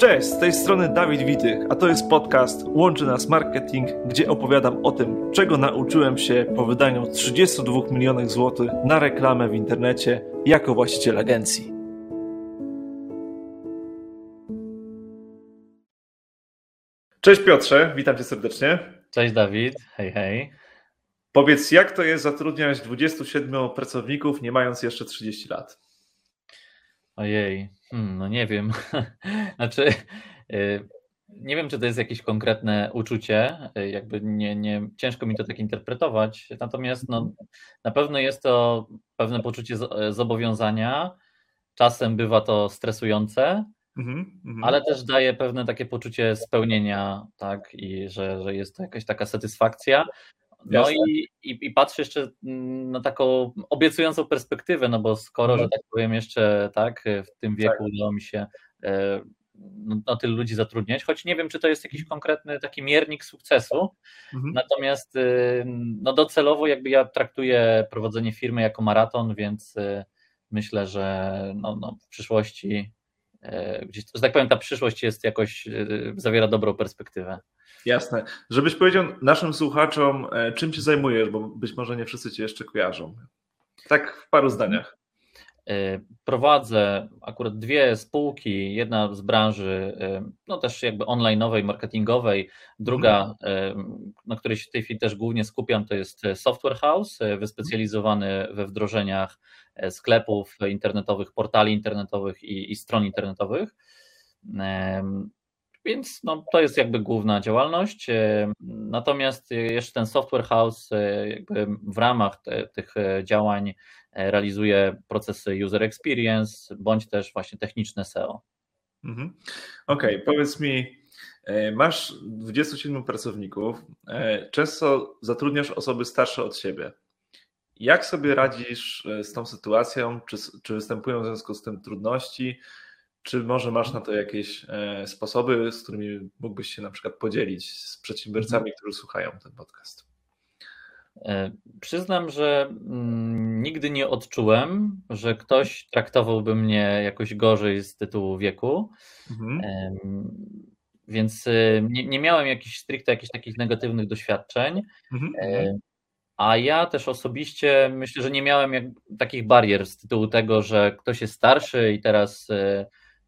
Cześć, z tej strony Dawid Witych, a to jest podcast Łączy Nas Marketing, gdzie opowiadam o tym, czego nauczyłem się po wydaniu 32 milionów złotych na reklamę w internecie jako właściciel agencji. Cześć Piotrze, witam cię serdecznie. Cześć Dawid, hej hej. Powiedz, jak to jest zatrudniać 27 pracowników, nie mając jeszcze 30 lat? Ojej, hmm, no nie wiem. znaczy, y, nie wiem, czy to jest jakieś konkretne uczucie, y, jakby nie, nie, ciężko mi to tak interpretować, natomiast no, na pewno jest to pewne poczucie zobowiązania, czasem bywa to stresujące, mm -hmm. ale też daje pewne takie poczucie spełnienia, tak, i że, że jest to jakaś taka satysfakcja, no i, i, i patrzę jeszcze na taką obiecującą perspektywę, no bo skoro, mhm. że tak powiem, jeszcze tak, w tym wieku tak. udało mi się e, no, no, tylu ludzi zatrudniać, choć nie wiem, czy to jest jakiś konkretny taki miernik sukcesu. Mhm. Natomiast y, no, docelowo jakby ja traktuję prowadzenie firmy jako maraton, więc y, myślę, że no, no, w przyszłości e, gdzieś, że tak powiem, ta przyszłość jest jakoś, y, zawiera dobrą perspektywę. Jasne. Żebyś powiedział naszym słuchaczom, e, czym się zajmujesz, bo być może nie wszyscy cię jeszcze kojarzą. Tak w paru zdaniach. E, prowadzę akurat dwie spółki, jedna z branży, e, no też jakby online'owej, marketingowej, druga, mhm. na której się w tej chwili też głównie skupiam, to jest Software House, wyspecjalizowany we wdrożeniach sklepów internetowych, portali internetowych i, i stron internetowych. Więc no, to jest jakby główna działalność. E, natomiast jeszcze ten software house e, jakby w ramach te, tych e, działań realizuje procesy user experience bądź też właśnie techniczne SEO. Mhm. Okej, okay, powiedz mi, masz 27 pracowników, często zatrudniasz osoby starsze od siebie. Jak sobie radzisz z tą sytuacją? Czy, czy występują w związku z tym trudności? Czy może masz na to jakieś e, sposoby, z którymi mógłbyś się na przykład podzielić z przedsiębiorcami, mhm. którzy słuchają ten podcast? E, przyznam, że mm, nigdy nie odczułem, że ktoś traktowałby mnie jakoś gorzej z tytułu wieku. Mhm. Więc e, nie, nie, miałem jakichś stricte jakichś takich negatywnych doświadczeń. Mhm. A ja też osobiście myślę, że nie miałem jak, takich barier z tytułu tego, że ktoś jest starszy i teraz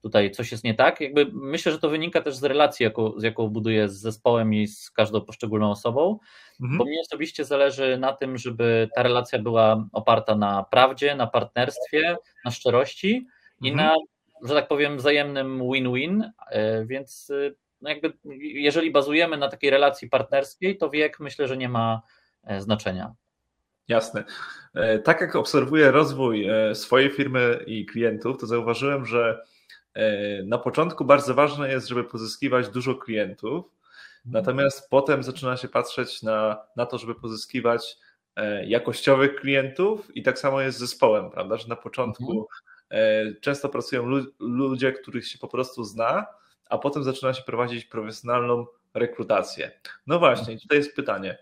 tutaj coś jest nie tak. Jakby myślę, że to wynika też z relacji, jaką, z jaką buduję z zespołem i z każdą poszczególną osobą, mhm. bo mnie osobiście zależy na tym, żeby ta relacja była oparta na prawdzie, na partnerstwie, na szczerości mhm. i na, że tak powiem, wzajemnym win-win, e, więc e, no jakby jeżeli bazujemy na takiej relacji partnerskiej, to wiek myślę, że nie ma e, znaczenia. Jasne. Tak jak obserwuję rozwój swojej firmy i klientów, to zauważyłem, że na początku bardzo ważne jest, żeby pozyskiwać dużo klientów, natomiast potem zaczyna się patrzeć na, na to, żeby pozyskiwać e, jakościowych klientów i tak samo jest z zespołem, prawda, że na początku mhm. e, często pracują ludzie, których się po prostu zna, a potem zaczyna się prowadzić profesjonalną rekrutację. No właśnie, tutaj jest pytanie.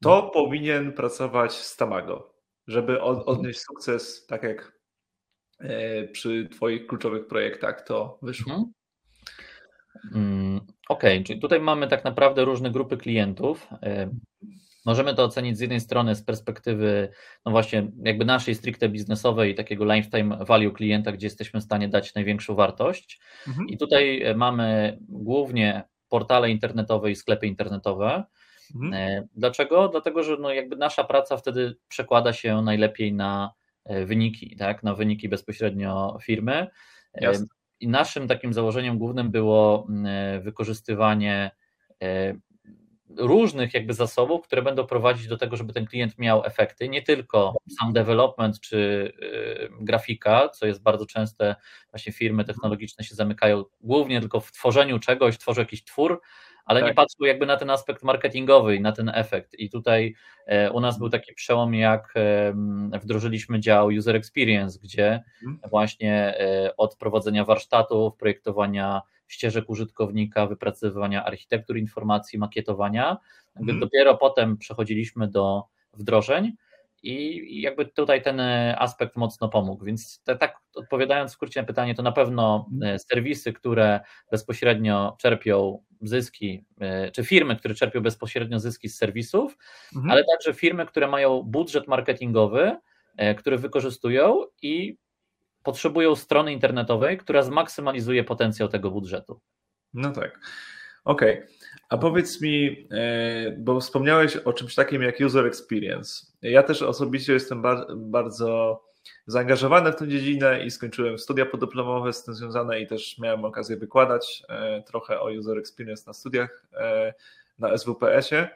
Kto mhm. powinien pracować z Tamago, żeby odnieść sukces, tak jak E, przy Twoich kluczowych projektach to wyszło? Mhm. Mm, okej, okay, czyli tutaj mamy tak naprawdę różne grupy klientów. E, możemy to ocenić z jednej strony z perspektywy, no właśnie, jakby naszej stricte biznesowej, takiego lifetime value klienta, gdzie jesteśmy w stanie dać największą wartość. Mhm. I tutaj e, mamy głównie portale internetowe i sklepy internetowe. Mhm. Dlaczego? Dlatego, że no jakby nasza praca wtedy przekłada się najlepiej na E, wyniki, tak, na wyniki bezpośrednio firmy. E, Jasne. I naszym takim założeniem głównym było e, wykorzystywanie różnych jakby zasobów, które będą prowadzić do tego, żeby ten klient miał efekty, nie tylko sam development czy grafika, co jest bardzo częste, właśnie firmy technologiczne się zamykają głównie tylko w tworzeniu czegoś, tworzą jakiś twór, ale tak. nie patrzył jakby na ten aspekt marketingowy i na ten efekt. I tutaj e, u nas był taki przełom, jak wdrożyliśmy dział User Experience, gdzie mhm. właśnie e, od prowadzenia warsztatów, projektowania ścieżek użytkownika, wypracowywania architektur informacji, makietowania, mhm. dopiero potem przechodziliśmy do wdrożeń. I jakby tutaj ten aspekt mocno pomógł. Więc te, tak odpowiadając w skrócie na pytanie, to na pewno serwisy, które bezpośrednio czerpią zyski, czy firmy, które czerpią bezpośrednio zyski z serwisów, mhm. ale także firmy, które mają budżet marketingowy, który wykorzystują i potrzebują strony internetowej, która zmaksymalizuje potencjał tego budżetu. No tak. Okej. Okay. A powiedz mi, e, bo wspomniałeś o czymś takim jak user experience. Ja też osobiście jestem bardzo zaangażowany w tę dziedzinę i skończyłem studia podyplomowe z tym związane i też miałem okazję wykładać e, trochę o user experience na studiach e, na SWPS-ie.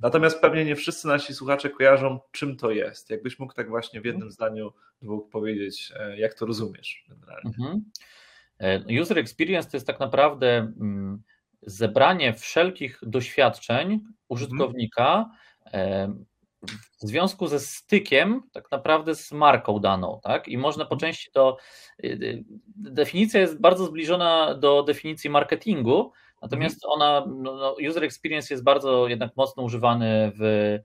Natomiast pewnie nie wszyscy nasi słuchacze kojarzą, czym to jest. Jakbyś mógł tak właśnie w jednym mhm. zdaniu, dwóch powiedzieć, jak to rozumiesz generalnie. Mhm. User experience to jest tak naprawdę mm, zebranie wszelkich doświadczeń użytkownika w związku ze stykiem tak naprawdę z marką daną, tak? I można po części to y, y, definicja jest bardzo zbliżona do definicji marketingu, natomiast ona no, no, user experience jest bardzo jednak mocno używany w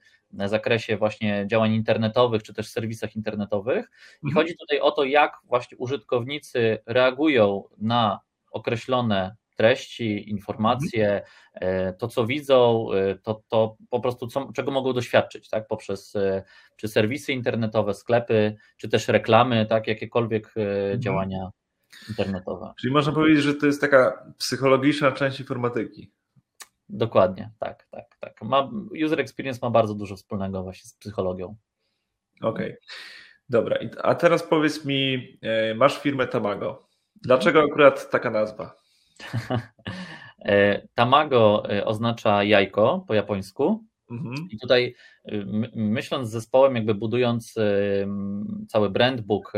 zakresie właśnie działań internetowych czy też serwisach internetowych i mhm. chodzi tutaj o to, jak właśnie użytkownicy reagują na określone treści, informacje, mhm. to co widzą, e, to, to po prostu co, czego mogą doświadczyć, tak, poprzez e, czy serwisy internetowe, sklepy, czy też reklamy, tak, jakiekolwiek mhm. działania internetowe. Czyli można powiedzieć, że to jest taka psychologiczna część informatyki. Dokładnie, tak, tak, tak. Ma, user experience ma bardzo dużo wspólnego właśnie z psychologią. Okej, okay. dobra. A teraz powiedz mi, masz firmę Tamago. Dlaczego akurat taka nazwa? E, tamago e, oznacza jajko po japońsku. Mhm. I tutaj e, myśląc z zespołem, jakby budując cały brand book,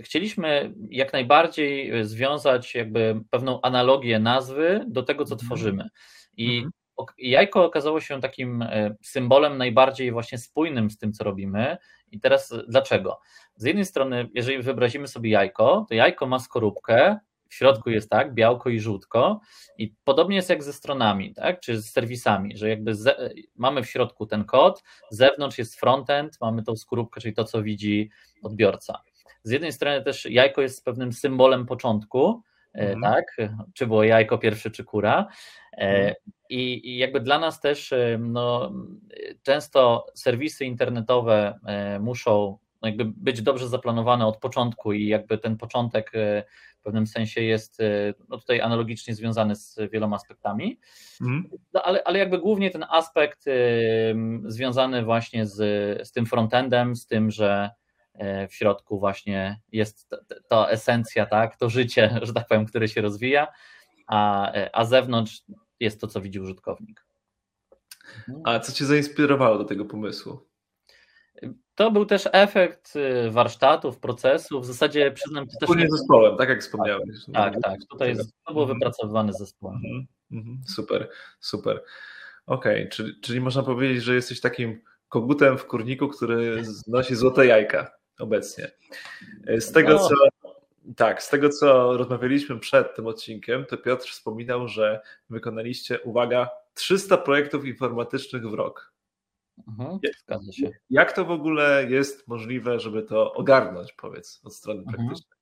chcieliśmy jak najbardziej związać jakby pewną analogię nazwy do tego, co mhm. tworzymy. I mhm. jajko okazało się takim symbolem najbardziej właśnie spójnym z tym, co robimy. I teraz dlaczego? Z jednej strony, jeżeli wyobrazimy sobie jajko, to jajko ma skorupkę, w środku jest tak, białko i żółtko i podobnie jest jak ze stronami, tak, czy z serwisami, że jakby ze, mamy w środku ten kod, z zewnątrz jest frontend, mamy tą skorupkę, czyli to, co widzi odbiorca. Z jednej strony też jajko jest pewnym symbolem początku, mhm. tak, czy było jajko pierwsze, czy kura, e, mhm. I, jakby dla nas też e, no, często serwisy internetowe e, muszą no jakby być dobrze zaplanowane od początku i jakby ten początek w pewnym sensie jest e, no tutaj analogicznie związany z wieloma aspektami, mm. no ale, ale jakby głównie ten aspekt e, związany właśnie z, z tym frontendem, z tym, że e, w środku właśnie jest ta esencja, tak, to życie, że tak powiem, które się rozwija, a, a zewnątrz jest to, co widzi użytkownik. A co Cię zainspirowało do tego pomysłu? To był też efekt y, warsztatów, procesów. W zasadzie przyznam Ci też. Wspólnie z zespołem, tak jak wspomniałeś. Tak, tak. Tutaj jest, to było mhm. wypracowywane zespołem. Mhm, mhm. Super, super. Okej, okay. czyli, czyli można powiedzieć, że jesteś takim kogutem w kurniku, który znosi złote jajka obecnie. Z tego, no. co. Tak, z tego co rozmawialiśmy przed tym odcinkiem, to Piotr wspominał, że wykonaliście, uwaga, 300 projektów informatycznych w rok. Mhm, zgadza się. Jak to w ogóle jest możliwe, żeby to ogarnąć, powiedz, od strony mhm. praktycznej?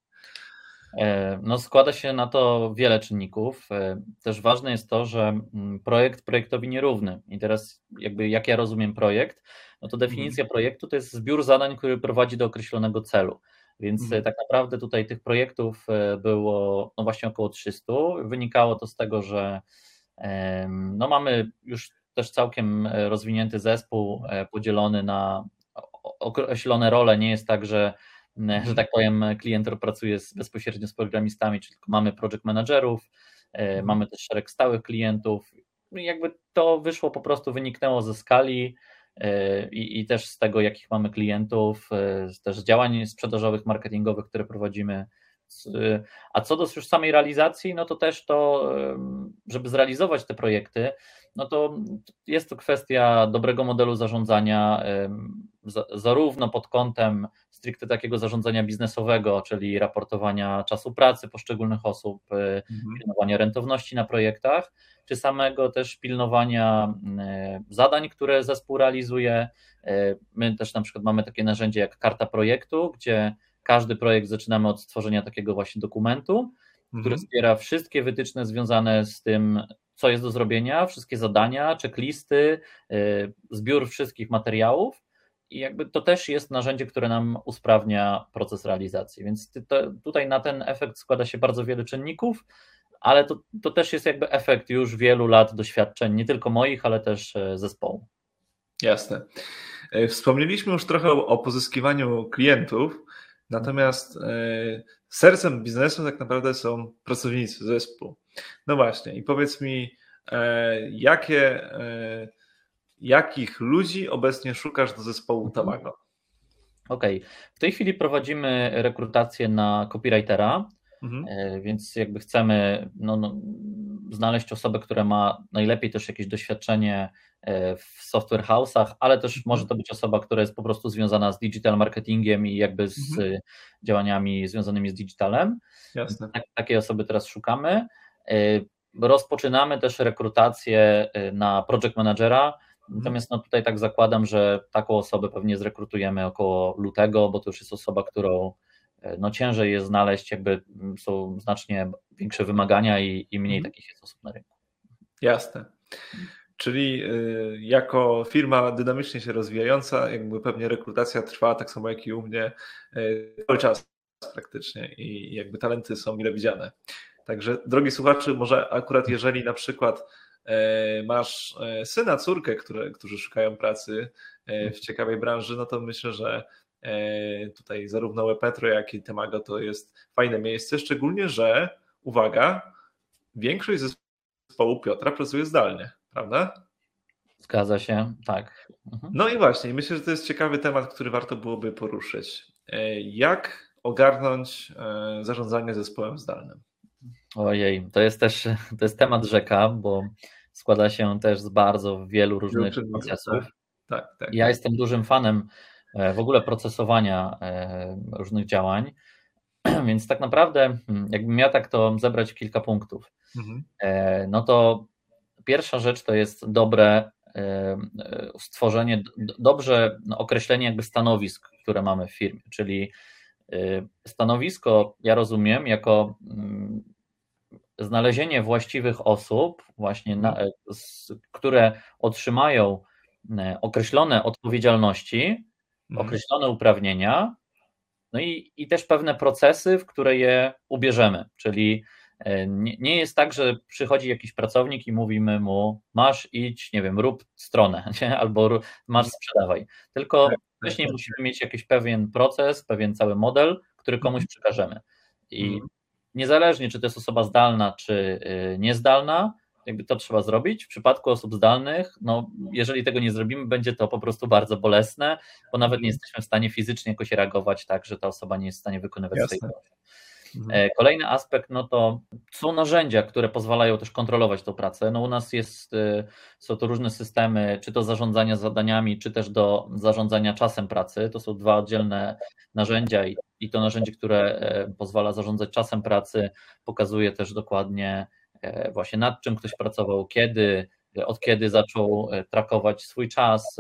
E, no, składa się na to wiele czynników. E, też ważne jest to, że mm, projekt projektowi nierówny. I teraz, jakby jak ja rozumiem projekt, no to definicja mhm. projektu to jest zbiór zadań, który prowadzi do określonego celu. Więc mhm. tak naprawdę tutaj tych projektów e, było no właśnie około 300. Wynikało to z tego, że no mamy już też całkiem e, rozwinięty zespół, e, podzielony na określone role. Nie jest tak, że, że tak powiem, klient pracuje z, bezpośrednio z programistami, czyli tylko mamy project managerów, e, mhm. mamy też szereg stałych klientów. I jakby to wyszło po prostu, wyniknęło ze skali i, i też z tego, jakich mamy klientów, też z działań sprzedażowych, marketingowych, które prowadzimy. A co do już samej realizacji, no to też to, żeby zrealizować te projekty, no to jest to kwestia dobrego modelu zarządzania, zarówno pod kątem stricte takiego zarządzania biznesowego, czyli raportowania czasu pracy poszczególnych osób, e, mhm. pilnowania rentowności na projektach, czy samego też pilnowania zadań, które zespół realizuje My też na przykład mamy takie narzędzie jak karta projektu, gdzie każdy projekt zaczynamy od stworzenia takiego właśnie dokumentu, mhm. który zbiera wszystkie wytyczne związane z tym, co jest do zrobienia, wszystkie zadania, checklisty, zbiór wszystkich materiałów i jakby to też jest narzędzie, które nam usprawnia proces realizacji. Więc tutaj na ten efekt składa się bardzo wiele czynników, ale to, to też jest jakby efekt już wielu lat doświadczeń, nie tylko moich, ale też e, zespołu. Jasne. E, wspomnieliśmy już trochę o pozyskiwaniu klientów, natomiast e, sercem biznesu tak naprawdę są pracownicy zespół. No właśnie, i powiedz mi, jakie jakich ludzi obecnie szukasz do zespołu mhm. Tamago? Okej, okay. w tej chwili prowadzimy rekrutację na copywritera, mhm. E, więc jakby chcemy no, no, znaleźć osobę, która ma najlepiej też jakieś doświadczenie e, w software house'ach, ale też mhm. może to być osoba, która jest po prostu związana z digital marketingiem i jakby z mhm. działaniami związanymi z digitalem. Jasne. Tak, takiej osoby teraz szukamy. E, rozpoczynamy też rekrutację na project managera, Mhm. Natomiast no tutaj tak zakładam, że taką osobę pewnie zrekrutujemy około lutego, bo to już jest osoba, którą e, no ciężej jest znaleźć, jakby są znacznie większe wymagania i, i mniej mhm. takich jest osób na rynku. Jasne. Czyli y, jako firma dynamicznie się rozwijająca, jakby pewnie rekrutacja trwa tak samo jak i u mnie y, cały czas praktycznie i jakby talenty są mile widziane. Także drogi słuchacze, może akurat jeżeli na przykład E, masz e, syna, córkę, które, którzy szukają pracy e, w ciekawej branży, no to myślę, że tutaj zarówno Wepetro, jak i Temago to jest fajne miejsce, szczególnie, że uwaga, większość zespołu Piotra pracuje zdalnie, prawda? Zgadza się, tak. Mhm. No i właśnie, myślę, że to jest ciekawy temat, który warto byłoby poruszyć. Jak ogarnąć zarządzanie zespołem zdalnym? Ojej, to jest też to jest temat rzeka, bo składa się też z bardzo wielu różnych procesów. Tak, tak, tak, ja jestem dużym fanem e, w ogóle procesowania e, różnych działań, więc tak naprawdę, hmm, jakbym miał tak to zebrać kilka punktów, mhm. E, no to pierwsza rzecz to jest dobre stworzenie, dobrze określenie jakby stanowisk, które mamy w firmie, czyli stanowisko ja rozumiem jako mm, znalezienie właściwych osób, właśnie na, mhm. które otrzymają e, określone odpowiedzialności. Określone uprawnienia, no i, i też pewne procesy, w które je ubierzemy. Czyli e, nie, nie, jest tak, że przychodzi jakiś pracownik i mówimy mu, masz idź, nie wiem, rób stronę, nie? albo masz mhm. sprzedawaj. Tylko tak, tak, wcześniej tak. musimy mieć jakiś pewien proces, pewien cały model, który komuś przekażemy. I niezależnie czy to jest osoba zdalna, czy y, niezdalna, jakby to trzeba zrobić. W przypadku osób zdalnych, no, jeżeli tego nie zrobimy, będzie to po prostu bardzo bolesne, bo nawet nie jesteśmy w stanie fizycznie jakoś reagować tak, że ta osoba nie jest w stanie wykonywać Jasne. swojej pracy. Mhm. E, kolejny aspekt, no to są narzędzia, które pozwalają też kontrolować tą pracę. No u nas jest, y, są to różne systemy, czy to zarządzania zadaniami, czy też do zarządzania czasem pracy. To są dwa oddzielne narzędzia i, i to narzędzie, które e, pozwala zarządzać czasem pracy, pokazuje też dokładnie właśnie nad czym ktoś pracował, kiedy, od kiedy zaczął trakować swój czas.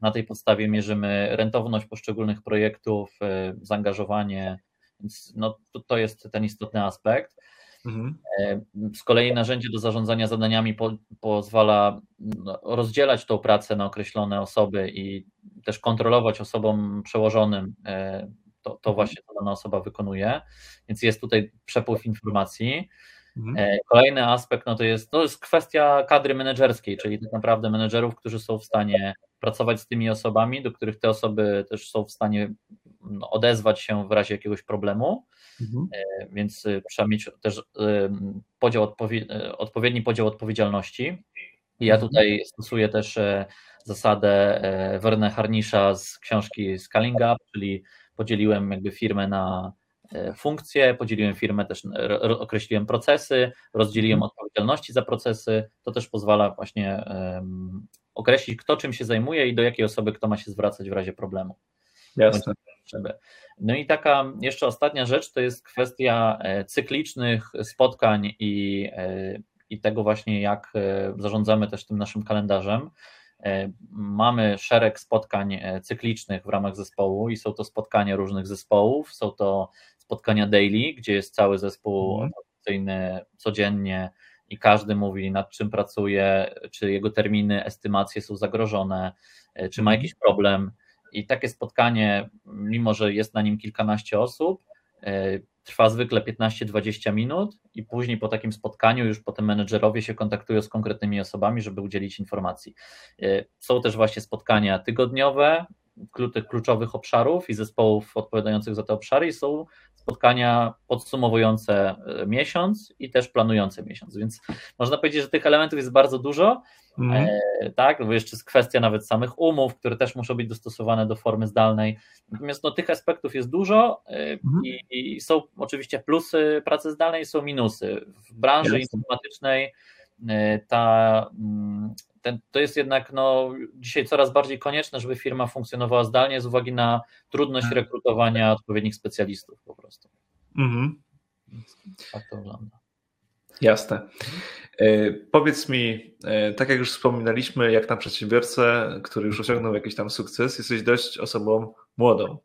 Na tej podstawie mierzymy rentowność poszczególnych projektów, zaangażowanie więc no, to, to jest ten istotny aspekt. Mhm. E, z kolei narzędzie do zarządzania zadaniami po, pozwala no, rozdzielać tą pracę na określone osoby i też kontrolować osobom przełożonym e, to, to mhm. właśnie to dana osoba wykonuje, więc jest tutaj przepływ informacji. Mhm. E, kolejny aspekt no to, jest, to jest kwestia kadry menedżerskiej, czyli tak naprawdę menedżerów, którzy są w stanie pracować z tymi osobami, do których te osoby też są w stanie no, odezwać się w razie jakiegoś problemu. Mhm. E, więc y, trzeba mieć też y, podział odpowiedni podział odpowiedzialności. I ja mhm. tutaj stosuję też e, zasadę Werne Harnisza z książki Scaling Up, czyli podzieliłem jakby firmę na funkcje, podzieliłem firmę, też określiłem procesy, rozdzieliłem mhm. odpowiedzialności za procesy. To też pozwala właśnie określić, kto czym się zajmuje i do jakiej osoby kto ma się zwracać w razie problemu. Jasne. No i taka jeszcze ostatnia rzecz to jest kwestia e, cyklicznych spotkań i, e, i tego właśnie, jak zarządzamy też tym naszym kalendarzem. Mamy szereg spotkań cyklicznych w ramach zespołu i są to spotkania różnych zespołów, są to spotkania daily, gdzie jest cały zespół mm. codziennie i każdy mówi nad czym pracuje, czy jego terminy, estymacje są zagrożone, czy ma mhm. jakiś problem. I takie spotkanie, mimo że jest na nim kilkanaście osób, e, trwa zwykle 15-20 minut i później po takim spotkaniu już potem menedżerowie się kontaktują z konkretnymi osobami, żeby udzielić informacji. E, są też właśnie spotkania tygodniowe, tych kluczowych obszarów i zespołów odpowiadających za te obszary i są spotkania podsumowujące e, miesiąc i też planujące miesiąc, więc można powiedzieć, że tych elementów jest bardzo dużo, mm. e, tak, bo jeszcze jest kwestia nawet samych umów, które też muszą być dostosowane do formy zdalnej, natomiast no, tych aspektów jest dużo e, mm. i, i, są oczywiście plusy pracy zdalnej, są minusy. W branży Jasne. informatycznej ta mm, ten, to jest jednak no, dzisiaj coraz bardziej konieczne, żeby firma funkcjonowała zdalnie z uwagi na trudność tak. rekrutowania odpowiednich specjalistów po prostu. Mhm. Tak to wygląda. Jasne. E, powiedz mi, e, tak jak już wspominaliśmy, jak na przedsiębiorcę, który już osiągnął jakiś tam sukces, jesteś dość osobą młodą.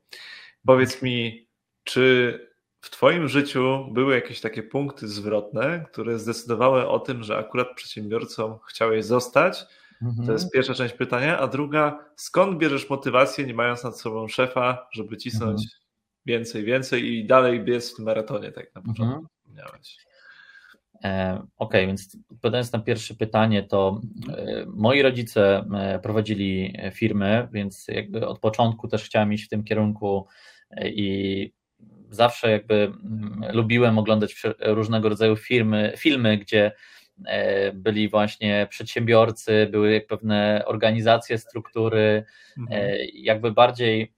Powiedz mi, czy w Twoim życiu były jakieś takie punkty zwrotne, które zdecydowały o tym, że akurat przedsiębiorcą chciałeś zostać? Mhm. To jest pierwsza część pytania. A druga, skąd bierzesz motywację, nie mając nad sobą szefa, żeby cisnąć mhm. więcej, więcej i dalej biec w tym maratonie, tak na początku mhm. E, okej, okay, więc odpowiadając na pierwsze pytanie, to e, moi rodzice e, prowadzili firmy, więc jakby od początku też chciałem iść w tym kierunku i zawsze jakby mm, lubiłem oglądać różnego rodzaju firmy, filmy, gdzie e, byli właśnie przedsiębiorcy, były pewne organizacje, struktury, e, mhm. jakby bardziej,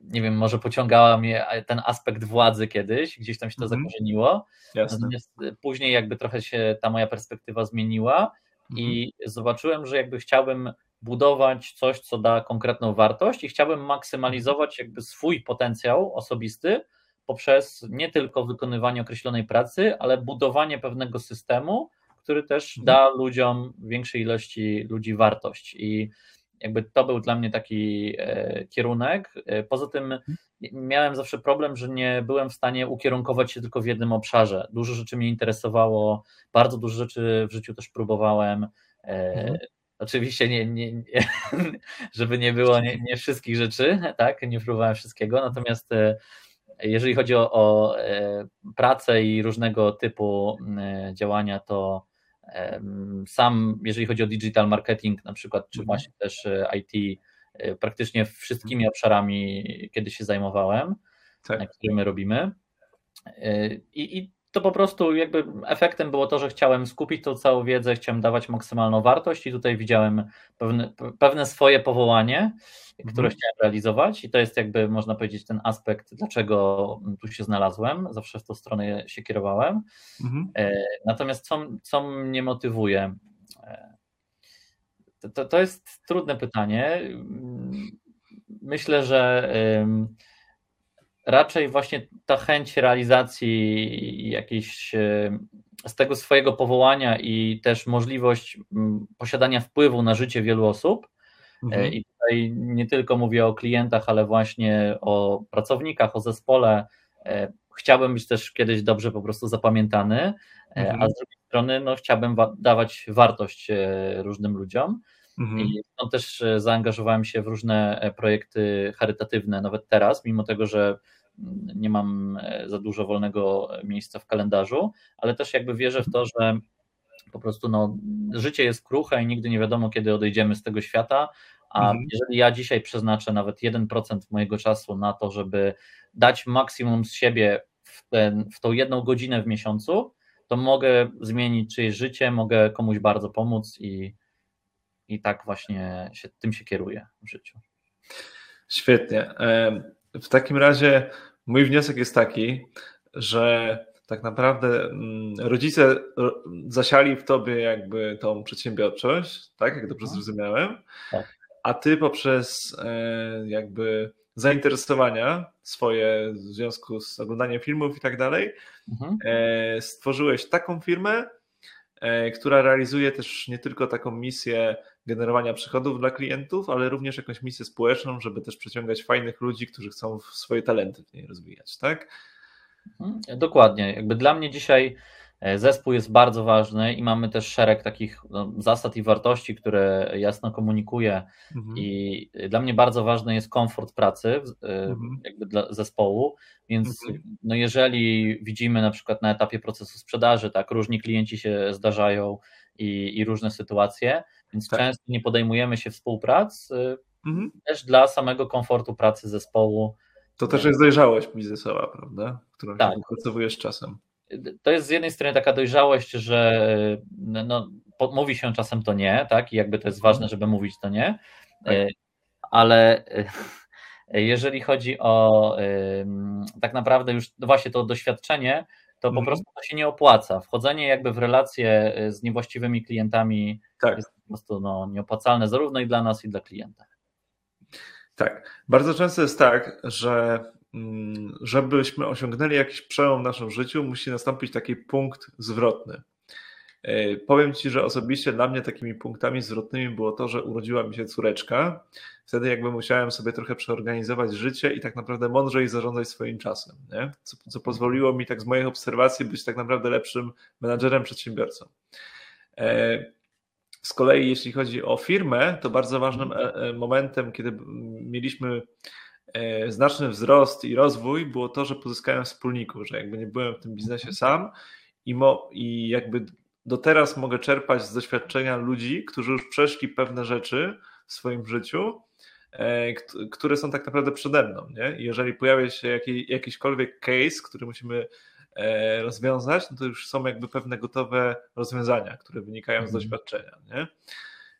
nie wiem, może pociągała mnie ten aspekt władzy kiedyś, gdzieś tam się to mhm. zakorzeniło. Jasne. Natomiast później jakby trochę się ta moja perspektywa zmieniła mhm. i zobaczyłem, że jakby chciałbym budować coś, co da konkretną wartość i chciałbym maksymalizować jakby swój potencjał osobisty, poprzez nie tylko wykonywanie określonej pracy, ale budowanie pewnego systemu, który też mhm. da ludziom, większej ilości ludzi wartość. I jakby to był dla mnie taki e, kierunek. E, poza tym mhm. miałem zawsze problem, że nie byłem w stanie ukierunkować się tylko w jednym obszarze. Dużo rzeczy mnie interesowało, bardzo dużo rzeczy w życiu też próbowałem. E, mhm. Oczywiście nie, nie, nie, żeby nie było nie, nie wszystkich rzeczy, tak, nie próbowałem wszystkiego, natomiast jeżeli chodzi o, o e, pracę i różnego typu e, działania, to sam, jeżeli chodzi o digital marketing, na przykład, czy mhm. właśnie też e, IT, praktycznie wszystkimi mhm. obszarami, kiedy się zajmowałem, tak. które my robimy. I, I to po prostu jakby efektem było to, że chciałem skupić tą całą wiedzę, chciałem dawać maksymalną wartość i tutaj widziałem pewne, pewne swoje powołanie, które mhm. chciałem realizować i to jest jakby można powiedzieć ten aspekt, dlaczego tu się znalazłem, zawsze w tą stronę się kierowałem. Mhm. E, natomiast co, co mnie motywuje? E, to, to jest trudne pytanie. Myślę, że raczej właśnie ta chęć realizacji jakiejś e, z tego swojego powołania i też możliwość posiadania wpływu na życie wielu osób. E, mhm. I tutaj nie tylko mówię o klientach, ale właśnie o pracownikach, o zespole. E, chciałbym być też kiedyś dobrze po prostu zapamiętany, mhm. a z drugiej strony no, chciałbym dawać wartość różnym ludziom. Mhm. I stąd też zaangażowałem się w różne projekty charytatywne, nawet teraz, mimo tego, że nie mam e, za dużo wolnego miejsca w kalendarzu, ale też jakby wierzę w to, że po prostu no, życie jest kruche i nigdy nie wiadomo, kiedy odejdziemy z tego świata. A mhm. jeżeli ja dzisiaj przeznaczę nawet 1% mojego czasu na to, żeby dać maksimum z siebie w, ten, w tą jedną godzinę w miesiącu, to mogę zmienić czyjeś życie, mogę komuś bardzo pomóc i, i tak właśnie się, tym się kieruję w życiu. Świetnie. W takim razie mój wniosek jest taki, że tak naprawdę mm, rodzice zasiali w tobie jakby tą przedsiębiorczość, tak, jak dobrze mhm. zrozumiałem, tak. a ty poprzez e, jakby zainteresowania swoje w związku z oglądaniem filmów i tak dalej, mhm. E, stworzyłeś taką firmę, która realizuje też nie tylko taką misję generowania przychodów dla klientów, ale również jakąś misję społeczną, żeby też przyciągać fajnych ludzi, którzy chcą swoje talenty w niej rozwijać, tak? Mhm, dokładnie. Jakby dla mnie dzisiaj e, zespół jest bardzo ważny i mamy też szereg takich no, zasad i wartości, które jasno komunikuję. Mhm. I dla mnie bardzo ważny jest komfort pracy e, mhm. jakby dla zespołu. Więc mhm. no jeżeli widzimy na przykład na etapie procesu sprzedaży, tak, różni klienci się zdarzają i, i różne sytuacje, więc tak. często nie podejmujemy się współprac mhm. też dla samego komfortu pracy zespołu. To też jest dojrzałość biznesowa, prawda? Którą tak. z czasem. To jest z jednej strony taka dojrzałość, że no, mówi się czasem to nie, tak? I jakby to jest ważne, żeby mówić to nie, tak. E, ale jeżeli chodzi o tak naprawdę już właśnie to doświadczenie, to po mhm. prostu to się nie opłaca. Wchodzenie jakby w relacje e, z niewłaściwymi klientami tak. jest po prostu no, nieopłacalne zarówno i dla nas, i dla klienta. Tak. Bardzo często jest tak, że mm, żebyśmy osiągnęli jakiś przełom w naszym życiu, musi nastąpić taki punkt zwrotny. E, powiem Ci, że osobiście dla mnie takimi punktami zwrotnymi było to, że urodziła mi się córeczka. Wtedy jakby musiałem sobie trochę przeorganizować życie i tak naprawdę mądrzej zarządzać swoim czasem, nie? Co, co pozwoliło mi tak z moich obserwacji być tak naprawdę lepszym menadżerem, przedsiębiorcą. E, z kolei jeśli chodzi o firmę, to bardzo ważnym e, momentem, kiedy mieliśmy znaczny wzrost i rozwój, było to, że pozyskałem wspólników, że jakby nie byłem w tym biznesie sam i, mo, i jakby do teraz mogę czerpać z doświadczenia ludzi, którzy już przeszli pewne rzeczy w swoim życiu, e, które są tak naprawdę przede mną. Nie? I jeżeli pojawia się jakiś, jakiśkolwiek case, który musimy e, rozwiązać, no to już są jakby pewne gotowe rozwiązania, które wynikają z mhm. doświadczenia. Nie?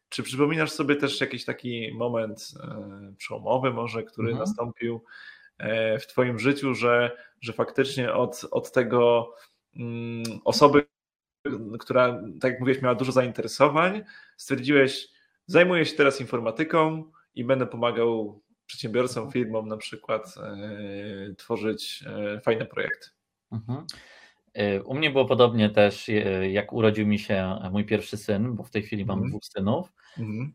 Czy przypominasz sobie też jakiś taki moment e, przełomowy, może, który mhm. nastąpił w Twoim życiu, że, że faktycznie od, od tego mm, osoby, która, tak jak mówiłeś, miała dużo zainteresowań, stwierdziłeś, zajmuję się teraz informatyką i będę pomagał przedsiębiorcom, firmom na przykład e, tworzyć e, fajne projekty. Mhm. E, u mnie było podobnie też, jak urodził mi się mój pierwszy syn, bo w tej chwili mam mhm. dwóch synów. Mhm.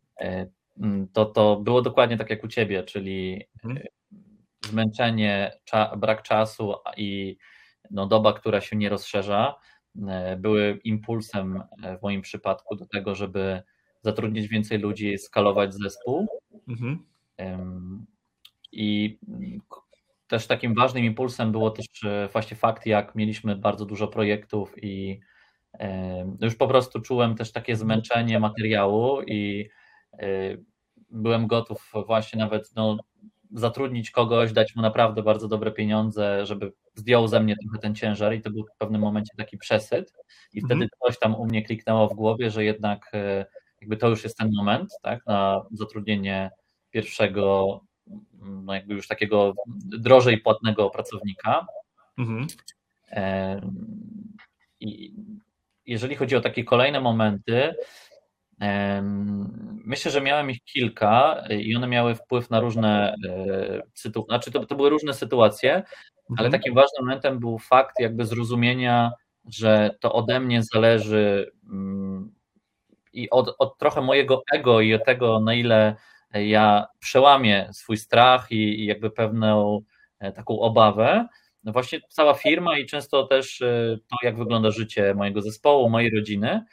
To, to było dokładnie tak jak u ciebie, czyli mhm. zmęczenie, cza, brak czasu i no, doba, która się nie rozszerza. E, były impulsem e, w moim przypadku do tego, żeby zatrudnić więcej ludzi, skalować zespół. Mhm. I też takim ważnym impulsem było też e, właśnie fakt, jak mieliśmy bardzo dużo projektów i już po prostu czułem też takie zmęczenie materiału i byłem gotów właśnie nawet no, zatrudnić kogoś, dać mu naprawdę bardzo dobre pieniądze, żeby zdjął ze mnie trochę ten ciężar i to był w pewnym momencie taki przesyt i mhm. wtedy coś tam u mnie kliknęło w głowie, że jednak e, jakby to już jest ten moment, tak, na zatrudnienie pierwszego, no jakby już takiego drożej płatnego pracownika. Mhm. E, I jeżeli chodzi o takie kolejne momenty, Myślę, że miałem ich kilka i one miały wpływ na różne e, sytuacje, znaczy to, to były różne sytuacje, ale mhm. takim ważnym momentem był fakt jakby zrozumienia, że to ode mnie zależy mm, i od, od trochę mojego ego i od tego, na ile ja przełamię swój strach i, i jakby pewną e, taką obawę, no właśnie cała firma i często też e, to, jak wygląda życie mojego zespołu, mojej rodziny.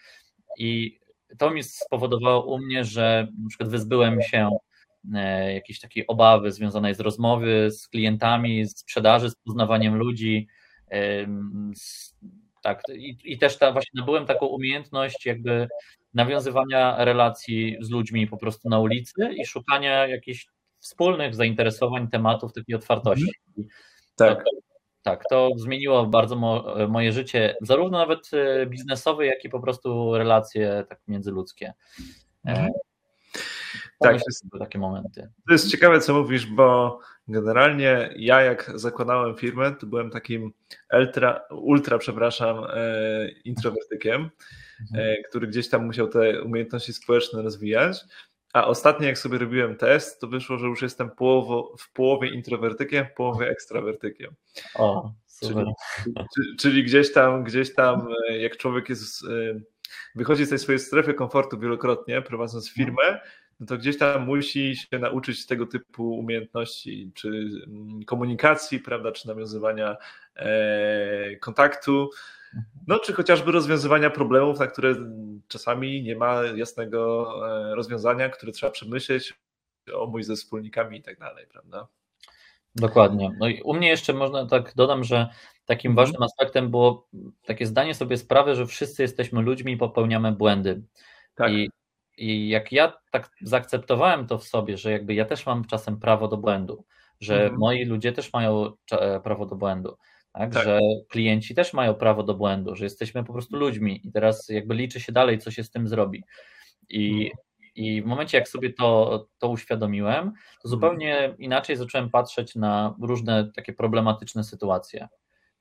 I to mi spowodowało u mnie, że na przykład wyzbyłem się e, jakiejś takiej obawy związanej z rozmowy z klientami, z sprzedaży, z poznawaniem ludzi. Tak, i, i też ta, właśnie nabyłem taką umiejętność jakby nawiązywania relacji z ludźmi po prostu na ulicy i szukania jakichś wspólnych zainteresowań, tematów, takiej otwartości. Mhm. Tak tak, to zmieniło bardzo mo, moje życie, zarówno nawet e, biznesowe, jak i po prostu relacje tak międzyludzkie. E, mhm. Tak, to są takie momenty. To jest ciekawe, co mówisz, bo generalnie ja jak zakładałem firmę, to byłem takim ultra, ultra przepraszam, e, introwertykiem, mhm. który gdzieś tam musiał te umiejętności społeczne rozwijać. A ostatnio, jak sobie robiłem test, to wyszło, że już jestem połowo, w połowie introwertykiem, w połowie ekstrawertykiem. O, super. Czyli, czyli, gdzieś tam, gdzieś tam, e, jak człowiek jest e, wychodzi z tej swojej strefy komfortu wielokrotnie, prowadząc no. firmę, no to gdzieś tam musi się nauczyć tego typu umiejętności, czy mm, komunikacji, prawda, czy nawiązywania e, kontaktu, no czy chociażby rozwiązywania problemów, na które czasami nie ma jasnego e, rozwiązania, które trzeba przemyśleć, omówić ze wspólnikami i tak dalej, prawda? Dokładnie. No i u mnie jeszcze można tak dodam, że takim mhm. ważnym aspektem było takie zdanie sobie sprawy, że wszyscy jesteśmy ludźmi i popełniamy błędy. Tak. I, I jak ja tak zaakceptowałem to w sobie, że jakby ja też mam czasem prawo do błędu, że mhm. moi ludzie też mają prawo do błędu, tak? tak? Że klienci też mają prawo do błędu, że jesteśmy po prostu ludźmi i teraz jakby liczy się dalej, co się z tym zrobi. I, mhm. i w momencie, jak sobie to, to uświadomiłem, to mhm. zupełnie inaczej zacząłem patrzeć na różne takie problematyczne sytuacje.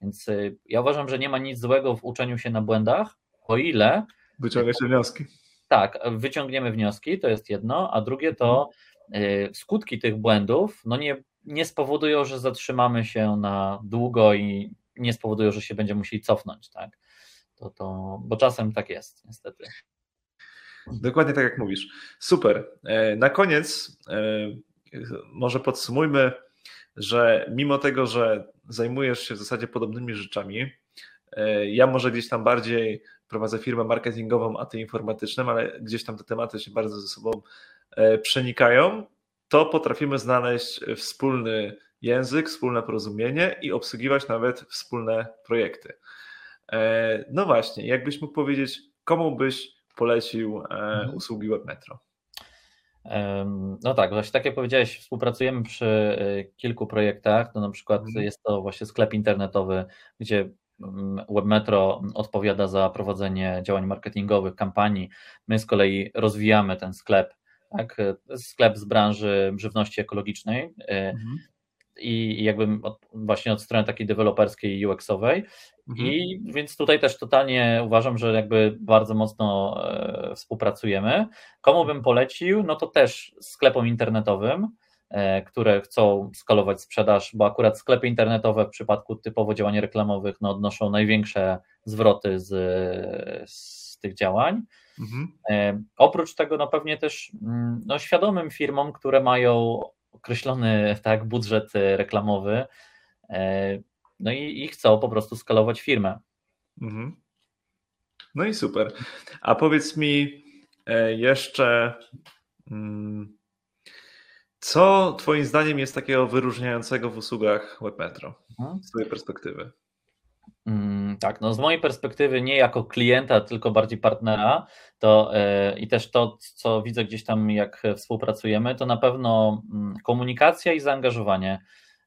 Więc y, ja uważam, że nie ma nic złego w uczeniu się na błędach, o ile. Wyciągać wnioski. Tak, wyciągniemy wnioski, to jest jedno, a drugie to y, skutki tych błędów no nie, nie spowodują, że zatrzymamy się na długo i nie spowodują, że się będziemy musieli cofnąć, tak? To, to, bo czasem tak jest, niestety. Dokładnie tak jak mówisz. Super. E, na koniec e, może podsumujmy że mimo tego, że zajmujesz się w zasadzie podobnymi rzeczami, e, ja może gdzieś tam bardziej prowadzę firmę marketingową, a ty informatyczną, ale gdzieś tam te tematy się bardzo ze sobą przenikają, to potrafimy znaleźć wspólny język, wspólne porozumienie i obsługiwać nawet wspólne projekty. E, no właśnie, jakbyś mógł powiedzieć, komu byś polecił mhm. usługi WebMetro? No tak, właśnie tak jak powiedziałeś, współpracujemy przy y, kilku projektach, to na przykład mhm. jest to właśnie sklep internetowy, gdzie mm, Webmetro odpowiada za prowadzenie działań marketingowych, kampanii. My z kolei rozwijamy ten sklep, tak? sklep z branży żywności ekologicznej. Y, mhm i jakby od, właśnie od strony takiej deweloperskiej i UX-owej. Mhm. I więc tutaj też totalnie uważam, że jakby bardzo mocno e, współpracujemy. Komu bym polecił? No to też sklepom internetowym, e, które chcą skalować sprzedaż, bo akurat sklepy internetowe w przypadku typowo działań reklamowych no, odnoszą największe zwroty z, z tych działań. Mhm. E, oprócz tego, no pewnie też mm, no, świadomym firmom, które mają określony tak, budżet e, reklamowy, e, no i, i chcą po prostu skalować firmę. Mhm. No i super. A powiedz mi jeszcze, mm, co Twoim zdaniem jest takiego wyróżniającego w usługach WebMetro mhm. z Twojej perspektywy? Mm, tak, no z mojej perspektywy nie jako klienta, tylko bardziej partnera, to yy, i też to, co widzę gdzieś tam, jak współpracujemy, to na pewno mm, komunikacja i zaangażowanie.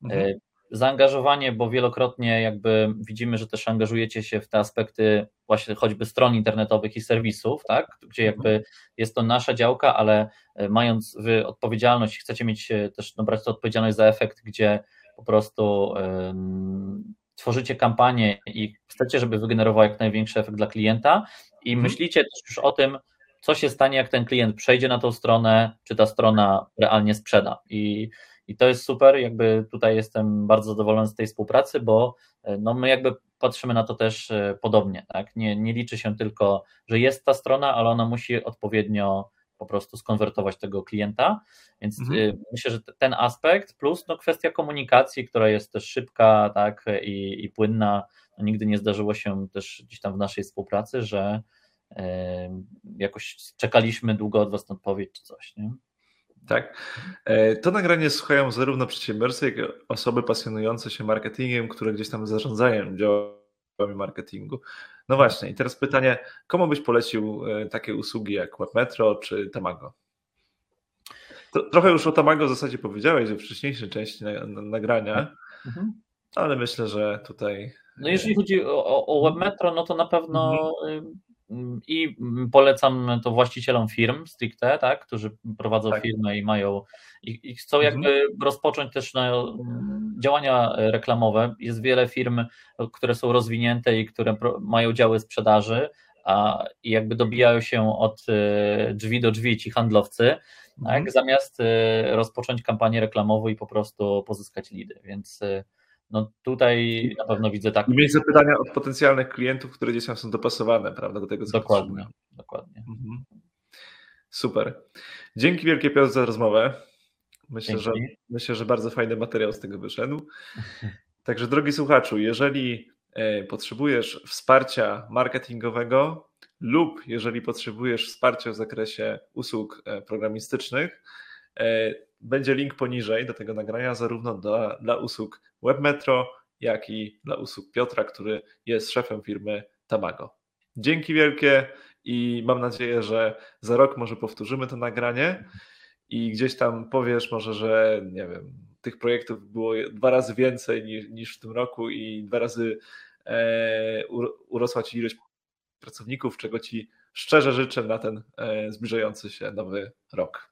Mhm. Yy, zaangażowanie, bo wielokrotnie jakby widzimy, że też angażujecie się w te aspekty właśnie choćby stron internetowych i serwisów, tak, gdzie jakby mhm. jest to nasza działka, ale e, mając wy odpowiedzialność, chcecie mieć też no, brać to odpowiedzialność za efekt, gdzie po prostu yy, tworzycie kampanię i chcecie, żeby wygenerowała jak największy efekt dla klienta i mhm. myślicie też już o tym, co się stanie, jak ten klient przejdzie na tą stronę, czy ta strona realnie sprzeda. I, i to jest super, jakby tutaj jestem bardzo zadowolony z tej współpracy, bo e, no my jakby patrzymy na to też e, podobnie, tak? Nie, nie liczy się tylko, że jest ta strona, ale ona musi odpowiednio po prostu skonwertować tego klienta. Więc mhm. Y, myślę, że ten aspekt, plus no kwestia komunikacji, która jest też szybka tak, i, i płynna. No, nigdy nie zdarzyło się też gdzieś tam w naszej współpracy, że y, jakoś czekaliśmy długo od Was na odpowiedź czy coś. Nie? Tak. E, to nagranie słuchają zarówno przedsiębiorcy, jak i osoby pasjonujące się marketingiem, które gdzieś tam zarządzają działami marketingu. No właśnie, i teraz pytanie, komu byś polecił e, takie usługi jak WebMetro czy Tamago? Trochę już o Tamago w zasadzie powiedziałeś we wcześniejszej części nagrania, mhm. ale myślę, że tutaj. No jeżeli chodzi o, o WebMetro, no to na pewno mhm. I polecam to właścicielom firm stricte, tak, którzy prowadzą tak. firmę i mają i, i chcą mhm. jakby rozpocząć też działania reklamowe. Jest wiele firm, które są rozwinięte i które mają działy sprzedaży, a i jakby dobijają się od e, drzwi do drzwi ci handlowcy, tak, mhm. zamiast e, rozpocząć kampanię reklamową i po prostu pozyskać lidy. Więc e, no tutaj na pewno widzę tak. I mieć zapytania od potencjalnych klientów, które gdzieś tam są dopasowane, prawda, do tego, co Dokładnie, dokładnie. Mhm. Super. Dzięki wielkie Piotr za rozmowę. Myślę że, myślę, że bardzo fajny materiał z tego wyszedł. Także drogi słuchaczu, jeżeli e, potrzebujesz wsparcia marketingowego lub jeżeli potrzebujesz wsparcia w zakresie usług e, programistycznych, e, będzie link poniżej do tego nagrania, zarówno dla, dla usług WebMetro, jak i dla usług Piotra, który jest szefem firmy Tamago. Dzięki wielkie i mam nadzieję, że za rok może powtórzymy to nagranie i gdzieś tam powiesz może, że nie wiem, tych projektów było dwa razy więcej niż, niż w tym roku i dwa razy e, urosła ci ilość pracowników, czego ci szczerze życzę na ten e, zbliżający się nowy rok.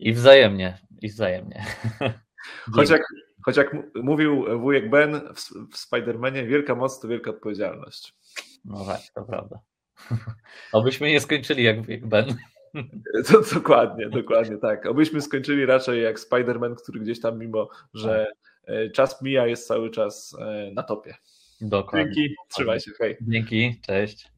I wzajemnie, i wzajemnie. Choć jak, choć jak mówił wujek Ben w, w Spider-Manie, wielka moc to wielka odpowiedzialność. No tak, to prawda. Obyśmy nie skończyli jak wujek Ben. To, dokładnie, dokładnie tak. Obyśmy skończyli raczej jak Spider-Man, który gdzieś tam, mimo że e, czas mija, jest cały czas e, na topie. Dokładnie. Dzięki, trzymaj się, hej. Dzięki, cześć.